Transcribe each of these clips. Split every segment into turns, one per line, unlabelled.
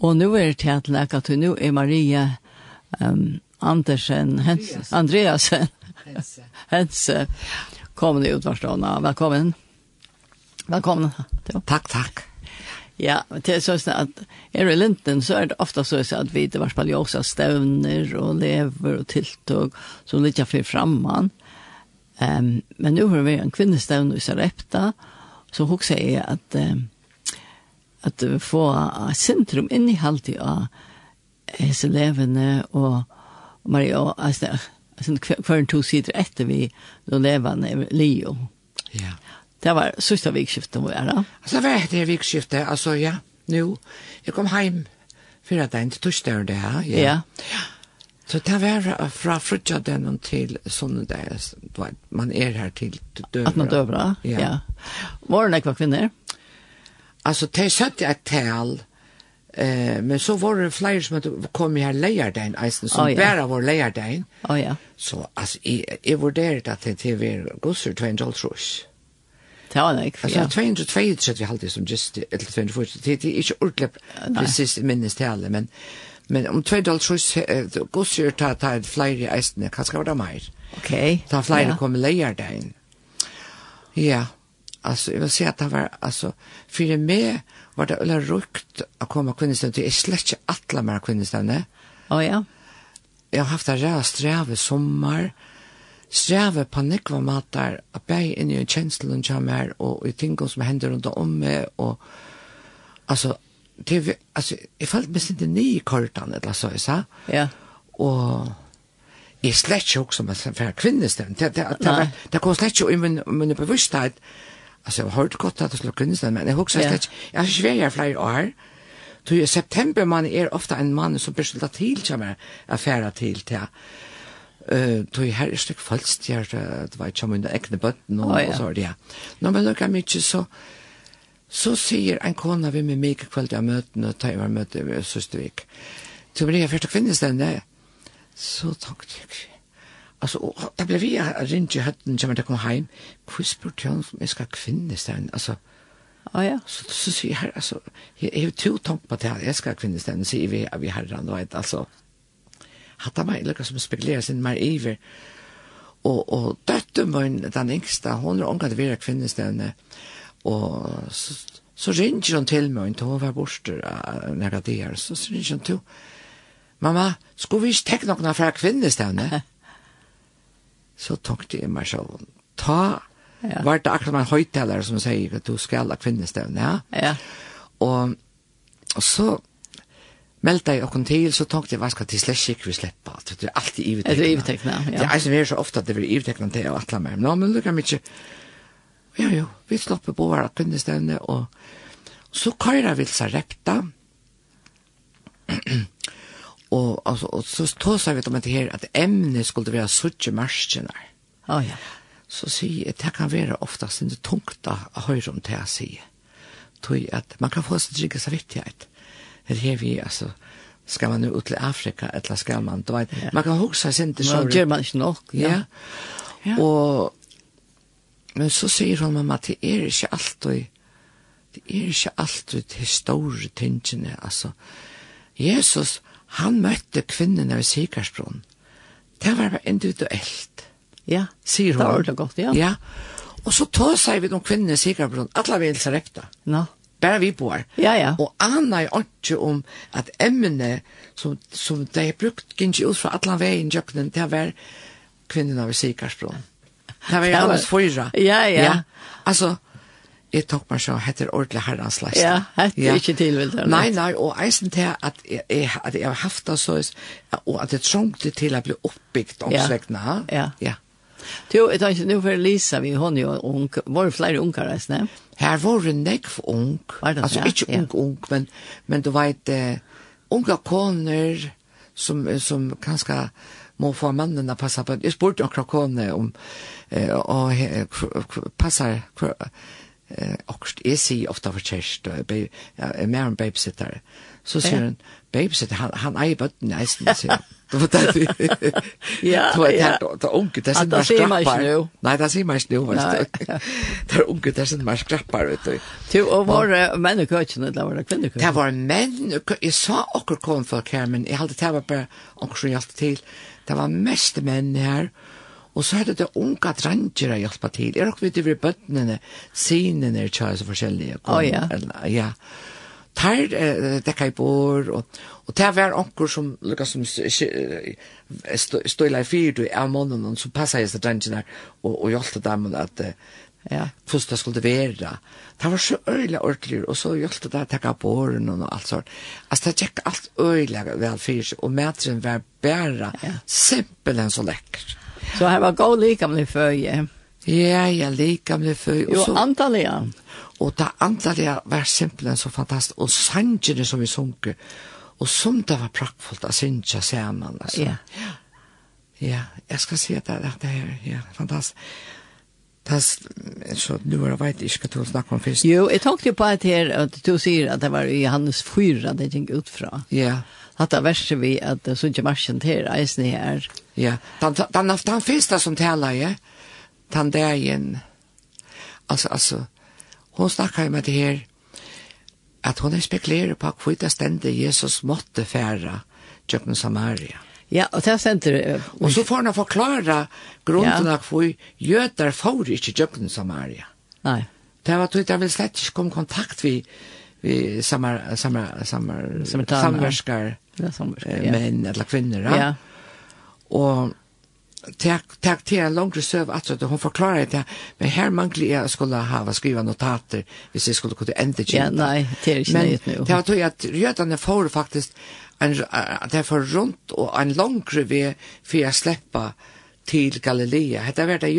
Og nu er det til at nu er Maria um, Andersen, Hens, Andreasen, Hense, Hense kom ut varstående. Velkommen. Velkommen.
Takk, takk.
Ja, det er sånn at er i Linden så er det ofte så at vi det var spallig også støvner og lever og tiltog som litt fyrir framman. Um, men nu har vi en kvinnestøvn i Sarepta, så hun sier at um, at vi får sentrum inn i halvtid av hese levende og Maria, altså, altså hver en to sider etter vi då levende Leo.
Ja.
Det var sista vikskiftet var det.
Altså det var det vikskiftet, altså ja, nu, jeg kom heim fyrir at det er ikke torsdag det her, ja.
Ja.
Så det var fra frutja den til sånne der, man er her til døvra.
At man døvra,
ja.
ja. Var det nekva kvinner?
Alltså det satt jag tal. Eh men så var det flyers som kom här lejer den isen som
oh, ja.
bara var lejer
den. Oh, ja.
Så alltså i var det att det TV gossar till en dollarus.
Det var
det.
Alltså
232 vi hade som just eller 24 det är inte
ordentligt
precis minnes till men men om 200 dollarus gossar ta ta flere eisene, isen kanske var det mer.
Ok.
Ta flyer kommer lejer inn. Ja alltså jag vill säga att det var alltså för mig var det eller rukt att komma kvinnostävne till jag släckte alla mina kvinnostävne
oh, ja
jag har haft det rätt sträv sommar. Sträv på nekva matar att bära in i en känslan som är och i ting som händer runt om mig och alltså det vi alltså jag fallt mest inte ny i kortan eller så så
ja.
Och Jeg slett ikke også med for kvinnestand. Det, det, det, det, det kom slett ikke i min, min bevissthet altså jeg har hørt godt at det slår Grindesland, men jeg husker slett, jeg har svært flere år, Så i september man er ofta en mann som beskyldar til kjem er affæra til til. Uh, to her er slik falskjær, det var ikke om under ekne bøtten og, og så er det ja. Når man lukkar mykje så, så sier en kona vi med meg kveld av møten og tar var møte ved Søstervik. Så blir jeg først kvinnestende, så tenkte jeg, Altså, og da ble vi ringt i hötten när jag kom hem. Kvispur till honom jeg jag ska kvinnes där. Altså,
Ja, ja.
Så, så sier jeg her, altså, jeg jeg har to tomt på det jeg skal kvinnes den, sier vi, vi herren, og vet, altså, hatt av meg, lukka som spekulerer sin mer iver, og, og døtte min, den yngste, hun er omgatt vera kvinnes den, og så, så ringer hun til meg, til hun var borster, når jeg der, så ringer hun til, mamma, skulle vi ikke tenke noen fra kvinnes den, så tokte jeg meg selv. Ta,
ja.
var det akkurat en høytaler som sier at du skal ha kvinnestevne, ja?
Ja.
Og, og så meldte jeg åkken til, så tenkte jeg, hva skal til slett ikke vi slippe? Det er alltid ivetekna.
Det er ivetekna, ja.
Det er som er så ofte at det blir ivetekna til å atle meg. Nå, men lukker mye, ja, jo, vi slipper på hver kvinnestevne, og så køyre vi seg repta, og, alltså og så då vi om det här att ämnet skulle vara suttje marscherna.
Ja oh, ja.
Så säger det kan vara oftast inte tungt å høre om det jeg sier. Tror att man kan få seg dricka så. Det här vi alltså ska man nu ut til Afrika eller skal man då vet
ja.
man kan huske seg inte
så gör man inte nog.
Ja.
ja.
ja. Och men så sier hun mamma det er inte alltid, det er ikke alt ut store tingene, altså. Jesus, Han møtte kvinnen av Sikarsbron. Det var bare individuelt.
Ja,
sier hun.
Det var det godt, ja.
Ja, og så tog seg vi noen kvinnene i Sikarsbron, alle vi hilser ekta.
Nå. No.
Bare vi bor.
Ja, ja.
Og Anna er ikke om at emne som, som de har brukt, gikk ikke ut fra alle veien i kjøkkenen, det var kvinnen av Sikarsbron. Det var
jo
alles fyra.
Ja, ja. ja.
Altså, jeg tok meg så heter ordentlig herrens lest.
Ja, heter ja. ikke tilvilt.
Nei, nei, og jeg synes til at jeg, at jeg har haft det så, og at jeg trongte til å bli ble oppbygd omsvekkende.
Ja,
ja. ja.
Jo, jeg tenkte, nå for Lisa, vi har jo ung, var det flere unger, reisende?
Her var det nekv ung, altså ikke ung,
ja.
ung, men, men du vet, uh, unge koner som, som kanskje må få mannen å passe på. Jeg spurte noen koner om, uh, og uh, passer, eh också är sig ofta för chest be mer en babysitter så säger han babysitter han han är bara nästan så då vet det
ja
då är det då onkel det är
inte nu
nej det ser man inte nu vet du. Det är onkel det är inte skrappar vet du.
Till och var män och kötchen det var kvinnor
det var män jag sa och kom för Carmen jag hade det var bara onkel jag till. Det var mest män här. Og så er det det unga dranger jeg hjelper til. Jeg råkker vidt over bøttene, sinene er tjøy så forskjellige.
Å oh, ja.
Eller, ja. Tar eh, dekka i bor, og, og det var onker som lukka som støyla i fyrt av måneden, så passa jeg til drangene, og, og hjelpte dem at eh,
ja,
hvordan det skulle være. Det var så øyelig ordentlig, og så hjelpte det å takke båren og alt sånt. Altså, det gikk alt øyelig vel for seg, og matren var bare
ja.
simpelthen så lekkert.
Så her var god likamlig føje.
Ja, ja, likamlig føje.
Jo,
så,
ja.
Og det antallega var simpelthen så fantastisk. Og sangene som vi sunker, og som det var prakkfullt å synge sammen. Altså.
Ja.
Ja, jeg skal si at det, det er ja, fantastisk. Fast så du har vet ikke hva du snakker om først.
Jo, jeg tenkte jo på at her, at du sier at det var i Johannes 4, det gikk ut fra.
Ja.
Hatt av verset vi at det sånn ikke marsjen til reisen her.
Ja, den, den, den første som taler, ja. Den der igjen. Altså, altså, hun snakker jo med det her, at hun spekulerer på hva det stendte Jesus måtte fære, Jøkken Samaria.
Ja Ja, og det sender det.
Og så får han forklare grunden ja. hvor jøder får ikke djøkken Samaria.
Nei.
Det var tog jeg vil slett ikke komme kontakt vi, vi samar, samar, samar, samverskar
ja,
samverskar,
ja.
menn eller kvinner.
Ja.
Og Tack tack til en langre søv at så hun forklarer det men her mangler jeg skulle ha skriva notater hvis jeg skulle kunne enda kjent
ja, nei, det er ikke nøyet nå
det var tog at rødene får faktisk en, det får rundt og en langre ved for jeg slipper til Galilea. Hetta var det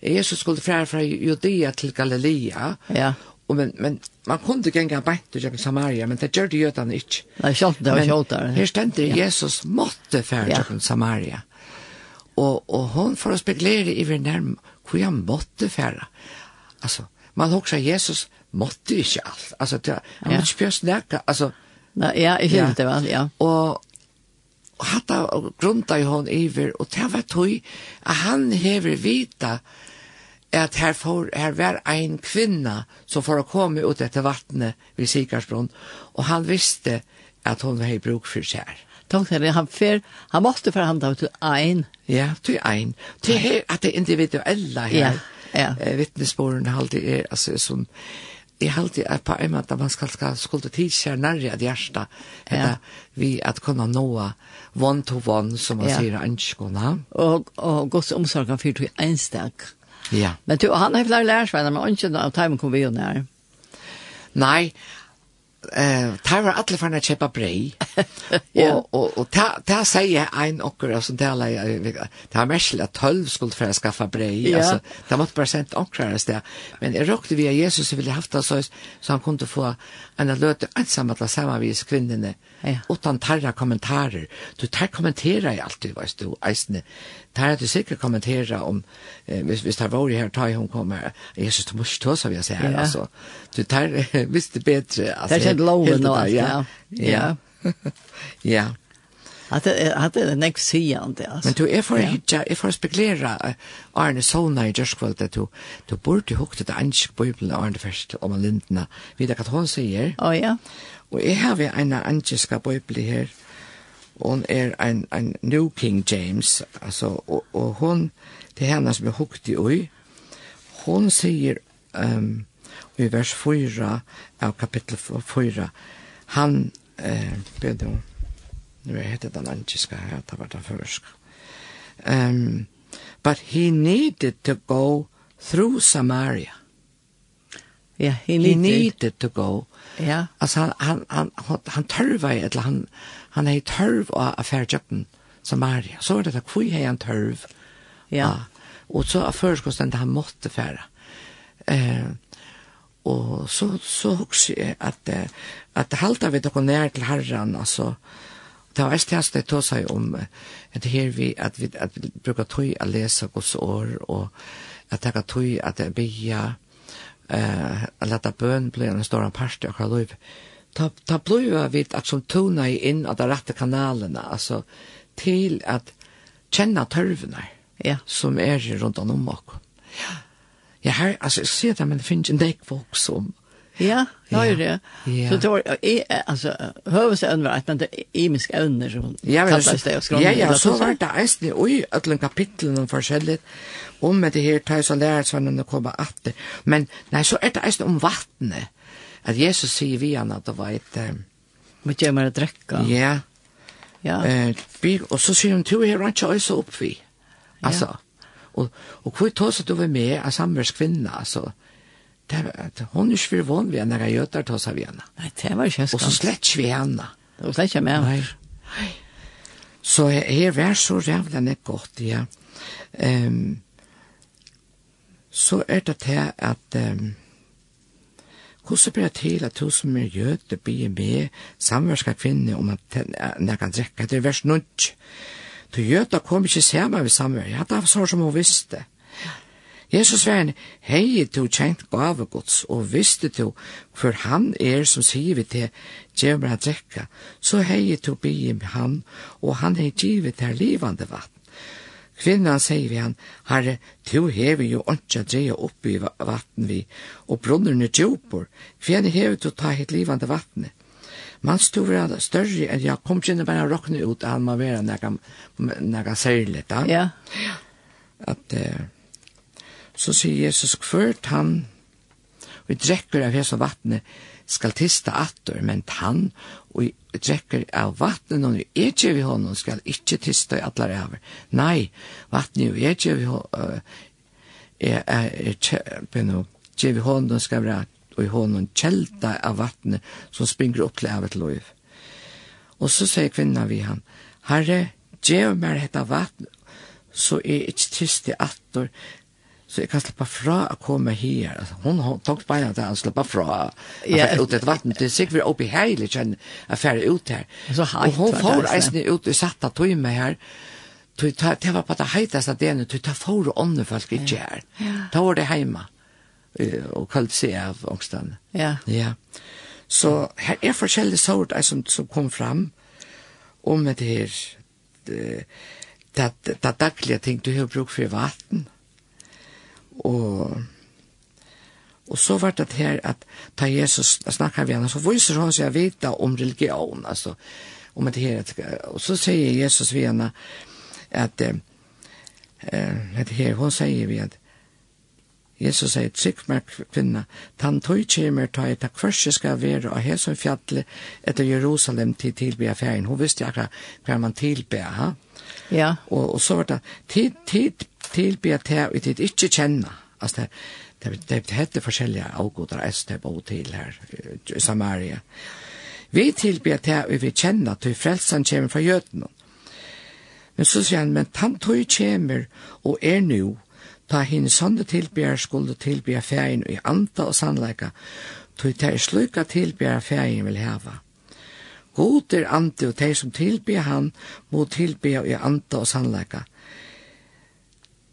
Jesus skulle fra fra Judea til Galilea.
Ja.
Og men, men man kunde genga beint til Jekon Samaria, men det gjør det jødene ikke.
Nei, kjalt det var kjalt der.
Her stendte ja. Jesus måtte færa
ja.
Jekon Samaria. Og, og hon får å spekulere i hver nærm hvor han måtte færa. Altså, man husker Jesus måtte ikke alt. Altså, det, han
ja.
måtte ikke bjøs nækka. Altså,
Nei, ja, jeg
kjenner
det vel, ja.
Og hatta grunta i hon iver, og det var tog at han hever vita at her, for, her var ein kvinna som for å komme ut etter vattnet ved Sikarsbron, og han visste at hon var i bruk for seg.
Tankt er han fer, han måste förhandla till ein.
Ja, till ein. Till at det individuella her,
Ja, ja.
Eh, vittnesspåren alltid är alltså som jeg halte at på en måte man skal, skal skulle tidsjere nærre av hjertet,
ja.
vi at kunne nå one to one, som man
ja.
sier, ønskene.
Og, og gods omsorg av fyrt i enstak.
Ja.
Men du, han har flere lærersvenner, men ønskene av timen kom vi jo nær.
Nei, eh tar var alla för att köpa brei. og och och ta ta säger en ocker som talar jag det har mässla 12 skuld för att skaffa brei alltså det måste bara sent ockrar där. Men jag rockte via Jesus ville haft det så så han kunde få enn å løte ensam at la sammen kvinnene,
ja.
utan tarra kommentarer. Du tar kommentera i alt du, du, eisne. Tar at du sikkert kommentera om, eh, hvis, hvis det var her, tar hun kommer, Jesus, du må ikke ta seg, jeg sier,
ja.
altså. Du tar, visst det bedre, altså.
Det er kjent loven og alt,
ja.
Ja.
Ja. ja.
Att det att det nästa sian det alltså.
Men du
är
för hitcha, är för spekulera Arne Sona i Jörskvalt att du du borde hukta det ansk bibeln Arne först om man lindna. Vid det katolska säger.
Ja ja.
Och jag har vi en anska bibel här. Hon är en en New King James alltså och, och hon det henne som är hukt i oj. Hon säger ehm um, i vers 4 av kapitel 4 han eh bedom Nu er det den antiska her, det var den først. Um, but he needed to go through Samaria.
Ja, yeah,
he
needed, he
needed to go.
Ja.
Yeah. Altså han, han, han, han, han tørva, eller han, han er i tørv av affærjøkken Samaria. Så var det da, hvor er han tørv?
Ja.
Og så av førskosten, han måtte færa. Eh, og så, så husker jeg at, at det halte vi dere nær til herren, altså, det var det jeg tog seg om at det her vi, at vi, at vi bruker tog å lese Guds år, og at det tog tøy at det blir eh att låta bøn bli en stor part av hela liv. Ta ta blöva vid at som tona in att de rette kanalene, altså til at känna tørvene
ja
som er rundt om oss. Ja. Ja, her, altså, jeg ser det men det finnes en däck folk som
Ja, det ja. det.
Ja.
Så det var alltså hövsövnar att men det er imisk evner som
ja,
kallades det
och
skrån.
Ja, ja, så var det ästlig och i alla kapitlen och forskjellig, om med det här tajs och lärt sånn at det kommer att men nej så är det ästlig om vattnet att Jesus säger vi han att det var ett
Men jag menar dricka.
Ja.
Ja.
Eh, och så säger de till här ikke alls upp vi. Alltså. Och och hur tås at du var med en samvärskvinna alltså. Ja det var, hon er ikke vann vi henne, jeg gjør ta seg av henne.
Nei, det var ikke skans.
Og så slett ikke vi henne.
Det var slett ikke med henne.
Nei. Så jeg, jeg var så rævlig nek godt, ja. Um, så er det til at um, hvordan blir det til at hun som er jød, blir med samverska kvinne om at jeg kan drekke, det er vers nunt. Du jød, da kom ikke sammen med samverska. ja, det var så som hun visste. Mm Jesus sier henne, hei to kjent gave gods, og visste to, for han er som sier vi til, gjør meg drekka, så hei to bi med han, og han hei givet til livande vatten. Kvinnan sier vi han, herre, to hever jo åndsja dreja opp i vatten vi, og brunnerne er djupor, kvinnan hever to ta hitt livande vattnet. Man stod vera større enn jeg kom ikke bare råkne ut at man vera nega, nega særlig da.
Ja.
At, uh, Så sier Jesus, kvørt han, og i drekker av hese vattnet, skal tista atter, men han, og i drekker av vattnet, og i ikke vi honom, skal ikke tista i atler over. Nei, vattnet og ikke vi honom, er, er, er, vi honom, skal være, og i honom kjelta av vattnet, som springer opp til av et lov. Og så sier kvinna vi han, Herre, gjev meg dette vattnet, så er ikke tista i atter, Så jeg kan slippe fra å komme her. Hun tok beina til å slippe fra.
Han
yeah. ut et vatten Det til Sigvir oppi heilig kjenn å fære ut her.
Så heit,
og hun får eisne ut i satta tøyme her. Det var på det heiteste delen, det var for ånden folk ikke her. Da var det hjemme. Og kallt seg av ångstene.
Ja.
ja. Så her er forskjellige sort som, som kom fram om det her det, det, det, det daglige ting du har brukt for vatten. Mm Og, og så var det her at ta Jesus snakkar vi henne, så viser han seg vita om religion, altså, om det her. Og så sier Jesus vi henne at, eh, det her, hun sier vi at, Jesus sier, trygg meg kvinna, tan tog kjemer ta et akvarsi skal være og hesum fjallet etter Jerusalem til tilbe affæren. Hun visste akkurat hver man tilbe, ha?
Ja.
Og, og så var det, tid, tid tilbyr til vi tid ikke kjenner. Altså, det, det, det, det heter forskjellige avgoder, jeg bo til her i Samaria. Vi tilbyr til vi vil kjenne at vi frelsen kommer fra jødene. Men så sier han, men han tog kommer og er nu, ta henne sånne tilbyer skulle tilbyr ferien i anta og sannleika, tog det er sluka tilbyer ferien vil heva. God er ante og de som tilbyr han må tilbyr i anta og sannleika.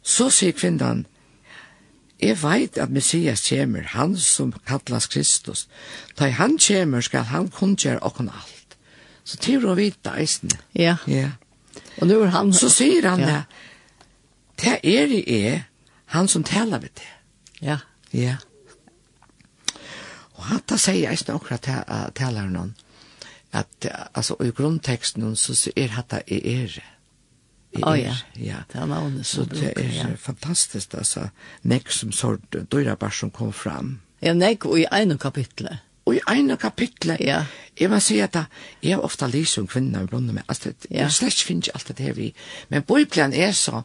Så sier kvinnan, jeg veit at Messias kommer, han som kallas Kristus. Da han kommer skal han kundgjøre okken alt. Så til å vite eisene.
Ja.
ja.
Og nu er han...
Så sier han
ja.
det, det er det er han som taler ved det.
Ja.
Ja. Og han da sier eisene akkurat taler noen, at altså, i grunnteksten så er dette er
det.
Er, oh,
ja.
ja,
det er navnet som
brukar.
Så det
er
ja.
fantastisk, altså, nek som sort, døyra bare som kom fram.
Ja, nek, og i ene kapitlet.
Og i ene kapitlet,
ja.
jeg må si at jeg har ofte lyst om kvinner i brunnen med, altså,
ja.
jeg slett finner ikke alt det her vi, men bøyplan er så,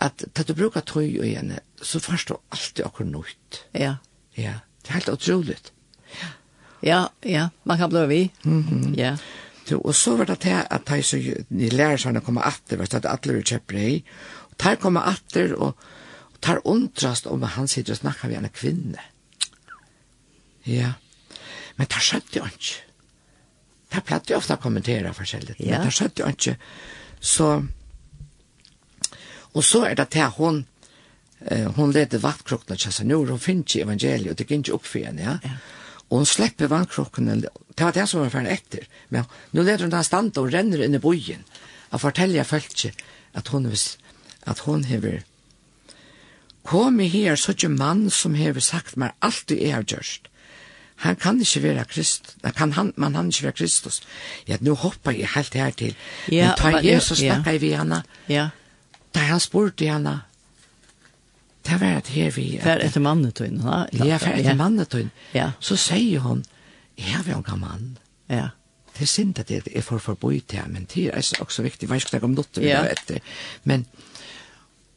at da du bruker tøy og igjen, så forstår alltid akkur nøyt.
Ja.
Ja, det er helt utroligt.
Ja, ja, man kan bli vi.
Mm -hmm.
Ja.
Så, og så var det til at de så i lærerserne kom atter, var det at alle vil kjøper brei, og de kommer atter, og, og der undrast om at han sitter og snakker med en kvinne. Ja, men der skjønte jo ikke. Der platt jo ofte å kommentere forskjellig,
ja.
men der skjønte jo ikke. Så, og så er det til at hun, eh, hun leder vaktkrokna kjassa, nå hun finner ikke evangeliet, og det går ikke opp for henne, ja. ja og hun slipper vannkrokken, det var det som var ferdig etter, men nå leder hun da stand og renner inn i bojen, og forteller folk at hun, at hun hever, kom i her, så ikke mann som hever sagt meg alt du er gjørst, han kan ikke være Kristus, han kan han, man han ikke være Kristus. Ja, nu hopper jeg helt her til. Ja, men tar Jesus ja, snakker jeg ved henne. Ja. Da han spurte henne, det var at her vi...
Fær etter mannetøyen,
ha? Ja, fær etter ja. mannetøyen. Ja. Så sier hun, jeg vil ha mann. Ja. Det er synd at det er for forboi til men det er også viktig, hva skal jeg om noe, vi ja. etter. Men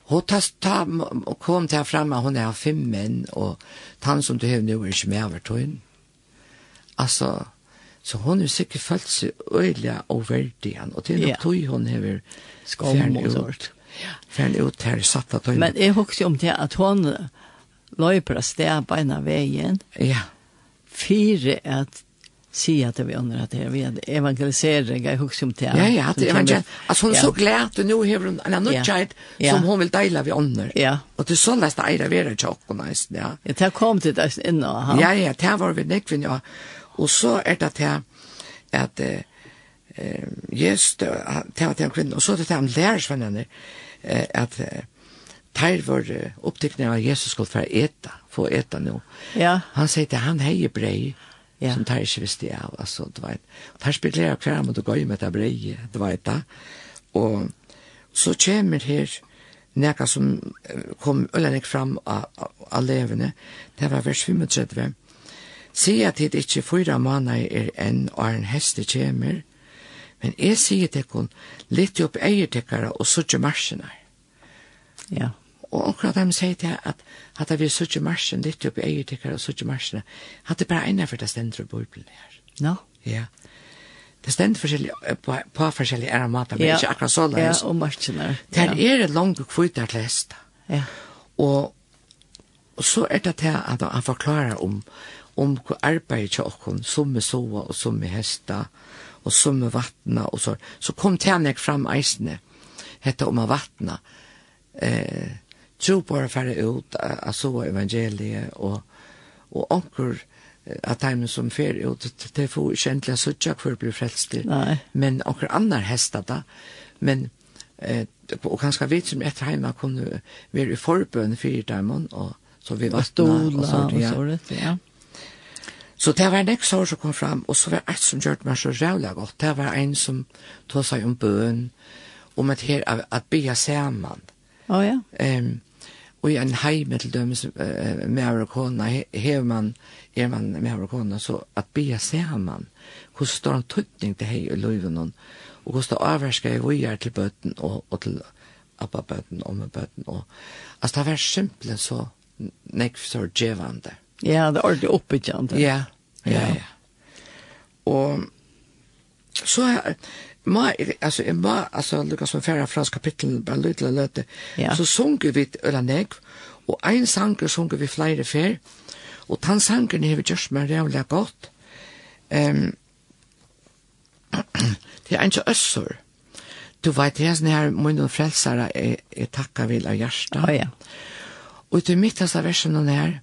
hun ta, ta, kom til fremme, hun er fem menn, og han som du har nå er ikke med over tøyen. Altså, Så hun har sikkert følt seg øyelig og verdig, og til er nok tøy hun har
skam og sånt.
Fær ut her satt at
Men jeg husker om det at hun løyper av sted beina veien. Ja. Fire at si at vi undrar att det är evangelisering jag hugger om det.
Ja ja, det är ju alltså hon så glad att nu har hon en annan child som hon vill dela vi under. Ja. Och det så nästa är det vidare chock och nice, ja.
Ja, det kom det där inne.
Ja ja, det var vi nekvinn, ja. Och så är det här att eh yes det var den kvinnan och så det han lärsvännen eh att Teir var upptäckna av Jesus skulle för äta, få äta nu. Ja. Han säger att han hejer brej ja. som tar Teir visst det av. Alltså, det var ett, Teir spekulerar kvar mot att gå med det brej, det var ett. Och så kommer här näka som kom ölenek fram av, av levende. Det var vers 35. Se at det ikke fyra måneder er enn og en heste kommer, Men jeg sier til hun, litt opp eiertekkere og suttje marsjene. Ja. Og akkurat de sier til at hadde vi suttje marsjen, litt opp eiertekkere og suttje at det bare ene for det stendere bøybelen her.
No?
Ja. Det stendte forskjellig, på, på forskjellige ære mater, men ja. ikke akkurat så langt.
Ja, og marsjen marsjene.
Det ja. er langt kvitt der til leste. Ja. Og, og så er det til at han forklarer om om hva arbeidet til okken, som vi sova og som vi hesta, og summe vattna og så. Så kom tænek fram eisne, hette om a vattna. Eh, tro bara færre ut, av så evangeliet, og, og onkur, at de som fer ut, de få ikke endelig suttja blir frelst Men onkur annar hesta da, men eh, og kanskje vi som etter heima kunne være i forbøn fyrir dem, og så vi var
vattna, og så det, ja.
Så det var en nekst år som kom fram, og så var det et som gjør meg så rævlig godt. Det var en som tog seg om bøn, om at her, at, at bya sammen.
Å oh, ja.
Um, og i en heim til dømes uh, med amerikana, hever man, er man med amerikana, så at bia ser man, hvordan står en tøtning til hei og løyven, og hvordan det avversker jeg vujer til bøten, og, og til abba bøten, og med bøten, og, altså det var simpelthen så nekst år djevande.
Mm Ja, det er ordentlig oppbyggjende.
Ja, ja, ja. ja. Og så er ma, altså, jeg må, altså, Lukas som færre fra kapittel, bare løy til å løte, ja. så sunger vi Ølanegg, og ein sanger sunger vi flere fer, og den sangeren har vi gjort meg rævlig godt. Um, det er en ikke øssur. Du vet, det er sånn her, munnen frelsere, jeg, jeg takker vil av hjertet.
Oh, ja.
Og til mitt av versjonen her,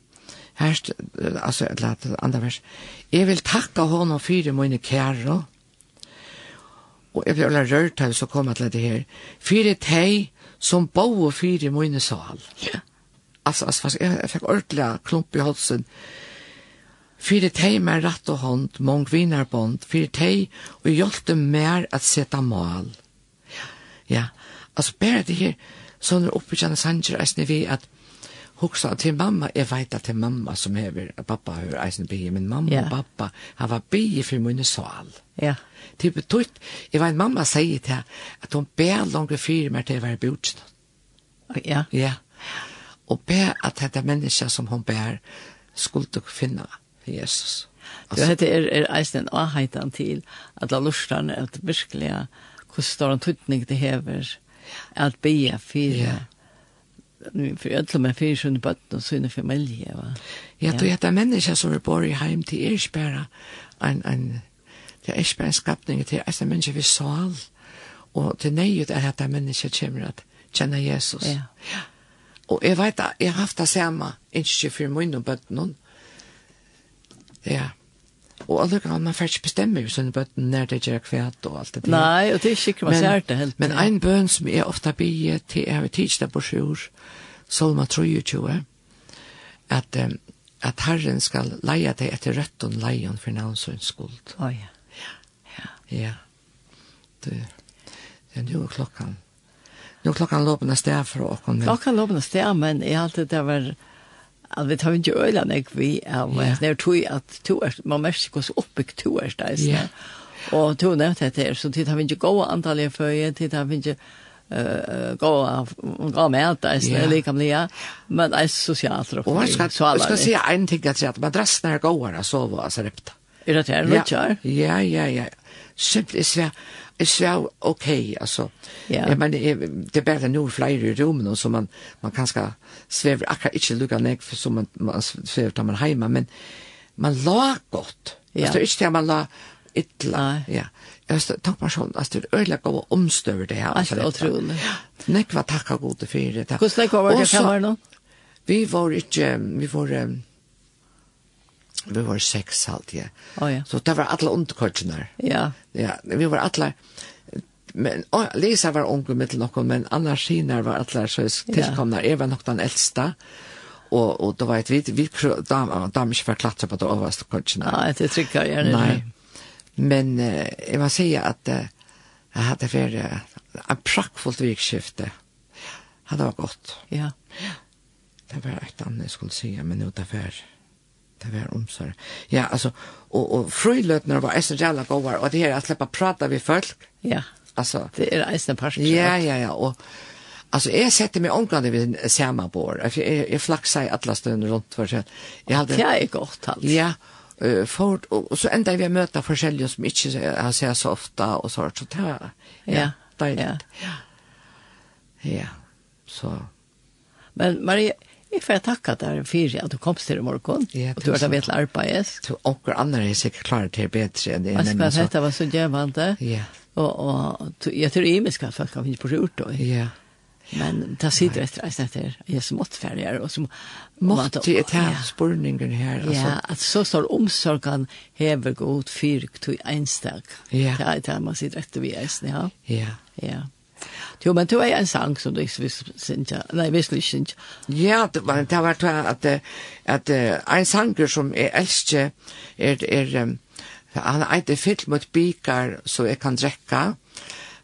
Herst, altså, et eller annet andre vers. Jeg vil takke honom for mine kære, og jeg blir alle rørt av så kommer til det her, Fyre teg som bo og fyre mine sal. Ja. Altså, altså, jeg, jeg fikk ordentlig klump i halsen. Fyre teg med rett og hånd, mange vinnarbånd, Fyre teg og hjelte mer at sette mal. Ja, ja. altså, bare det her, sånn er oppbyggende sanger, jeg snitt vi at, hugsa til mamma, jeg vet at det er mamma som hever, pappa har eisen bygge, men mamma yeah. og pappa har vært bygge for min sal. Ja. Det betyr, jeg vet mamma sier til at hun ber langere fyre meg til å være bjørnsen.
Ja.
Ja. Og ber at dette menneske som hun ber skulle finne Jesus.
Altså, det er, er eisen avheitan til at la lustene at virkelig hvordan står en tøtning til hever at bygge fire, Ja nu för alla med fisk och bött och sina familjer. va.
Ja, då heter människa som är bor i heim till er spärra en en det är spärra skapning till alltså människa vi sal och till nejet är att människa kommer att känna Jesus. Ja. ja. Och jag vet att jag har haft det samma inte för min och bött någon. Ja. Og alle kan man får bestemme jo sånne bøtten når det gjør kvæt og alt det der.
Nei, og det er ikke man ser det helt.
Men en bøn som jeg ofte blir til, jeg har tidsdag det på sjur, Solma 23, at, um, at Herren skal leie deg etter røtten leion for navnsøns skuld.
Å oh, ja.
Ja. Ja. Det, det er nå klokkan. Nå klokkan låpende sted for åkken.
Klokkan låpende sted, men jeg har alltid det var at vi tar ikke øyla nek vi av
ja.
det er tog at to er, man merker ikke hvordan oppbygg to er det,
ja.
og to nevnt dette her, så tid har vi ikke gå antall i føye, tid har vi ikke uh, gå gå med alt det
är
lika bli men det är socialt
och vad ska jag skal si en ting at at madrassen er gåere så vad så repta
er det her nu
ja. ja ja simpelt är jeg sa ok, altså.
Yeah.
Ja, men jeg, det er bare noen flere i rommet, så man, man kan skal svever akkurat ikke lukka nek, for så man, man svever da man heima, men man la godt.
Yeah.
Altså, det er ikke det man la ytla.
Nei.
Ja. Jeg tok meg sånn, altså, det er øyelig å omstøve det her.
Altså, utrolig.
Nek var takka gode for det.
Hvordan det var det
fem
år nå?
Vi var ikke, vi var, um, Vi var seks halt ja.
Oh, ja.
Så det var alla underkortene.
Ja.
Ja, vi var alla... Men oh, Lisa var ung med till någon, men annars Kina var alla så tillkomna. Jag var nog den äldsta. Och, och då var ett vi, vi dam, dam inte förklattra på det översta kortene.
Ja, det trycker jag.
Nej. Men eh, jag vill säga att eh, jag hade varit en prackfullt vikskifte. Det var gott.
Ja.
Det var ett annat jag skulle säga, men nu det var det var omsorg. Ja, alltså och och frøyløtene var så jävla goda och det här att släppa prata vi folk.
Ja.
Alltså
det är eisen passion.
Ja, ja, ja och Alltså jag sätter mig omgående vid samma bord. Jag, jag, jag flaxar i alla stunder runt för sig. Jag hade...
Det är gott allt.
Ja, uh, for, och, og så ända vi möter forskjellige som inte har sett så ofta och så. Så det här,
ja,
ja.
Ja.
ja. ja, så.
Men Maria, Jeg får takke deg for at du kom til i morgen,
ja,
og du har vært vet arbeidet.
Så onker andre er sikkert klare til bedre enn det.
Jeg skal hette var så gjevende.
ja.
og, og jeg tror jeg skal folk kan finne på rurt og.
Ja.
Men det sitter etter en sted her, jeg er så måttferdigere, og så
måtte jeg ta spørningen her.
Ja, at så står omsorgen hever god fyrk til enstak.
Ja.
Det er det man sitter etter vi er, ja.
Ja.
Ja. Jo, men du er en sang som du ikke visste, synes nei, visste ikke ikke.
Ja, det var, det var at, at, en sanger som jeg elsker, er, er um, han er ikke fyll mot bikar så jeg kan drekka,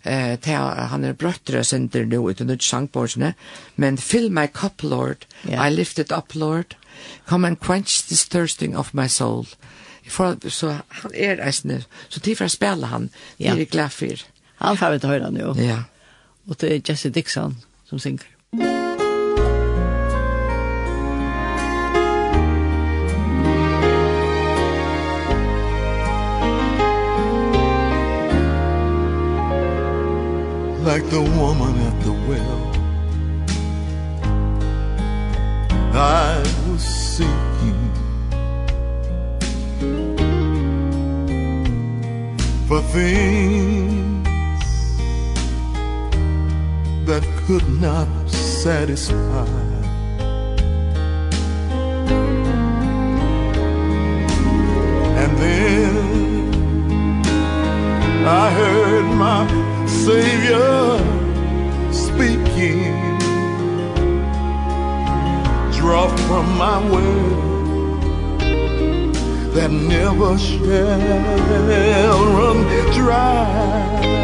eh ta han er brøttre sender nu ut under sangbordsne men fill my cup lord.
Yeah.
i lift it up lord. Come and quench this thirsting of my soul. For så han er eisne så tid for å spille han
yeah.
er glad for
han får vi til høyre nå.
ja.
Og det er Jesse Dixon som synger.
Like the woman at the well I was seeking For things could not satisfy. And then I heard my Savior speaking. Draw from my way that never shall run dry.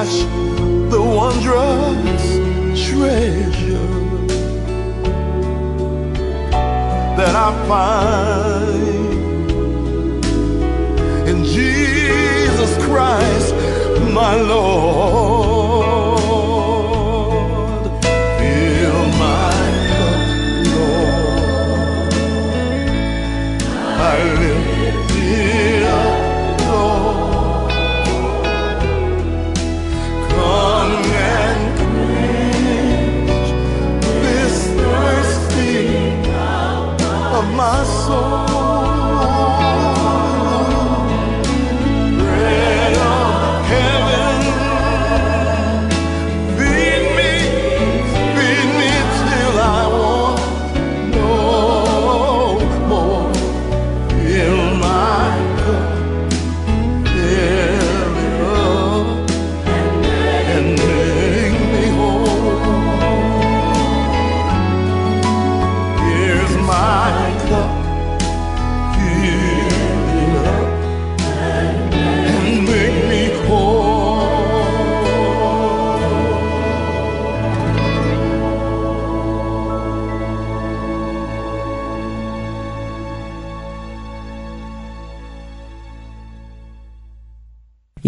cash the wondrous treasure that I find in Jesus Christ my Lord. så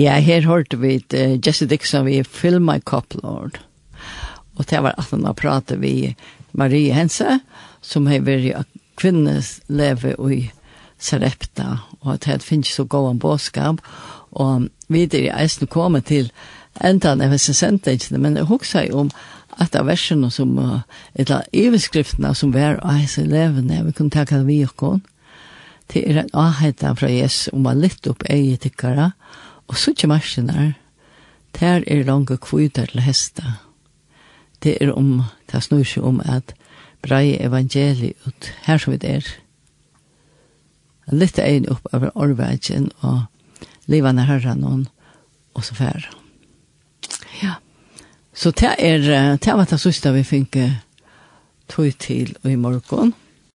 Ja, her hørte vi uh, Jesse Dixon vi Fill My Cup, Lord. Og det var at han har pratet vi Marie Hense, som har vært kvinnes leve i Sarepta, og at det finnes så god en bådskap. Og videre er eisen kommet til enda av sentensene, men jeg husker om at av versene som, eller iveskriftene som var av disse levende, vi kunne takke det vi og Det er en avheten fra Jesus om å lytte opp eget tykkere, og Og så ikke marsjene, der er lange kvider til hesta. Det er om, det snur seg om at brei evangeliet ut her som vi er. Litt egn opp over orvegen og livene herren og, og så færre. Ja. Så det er, det var det siste vi fikk tog til i morgen.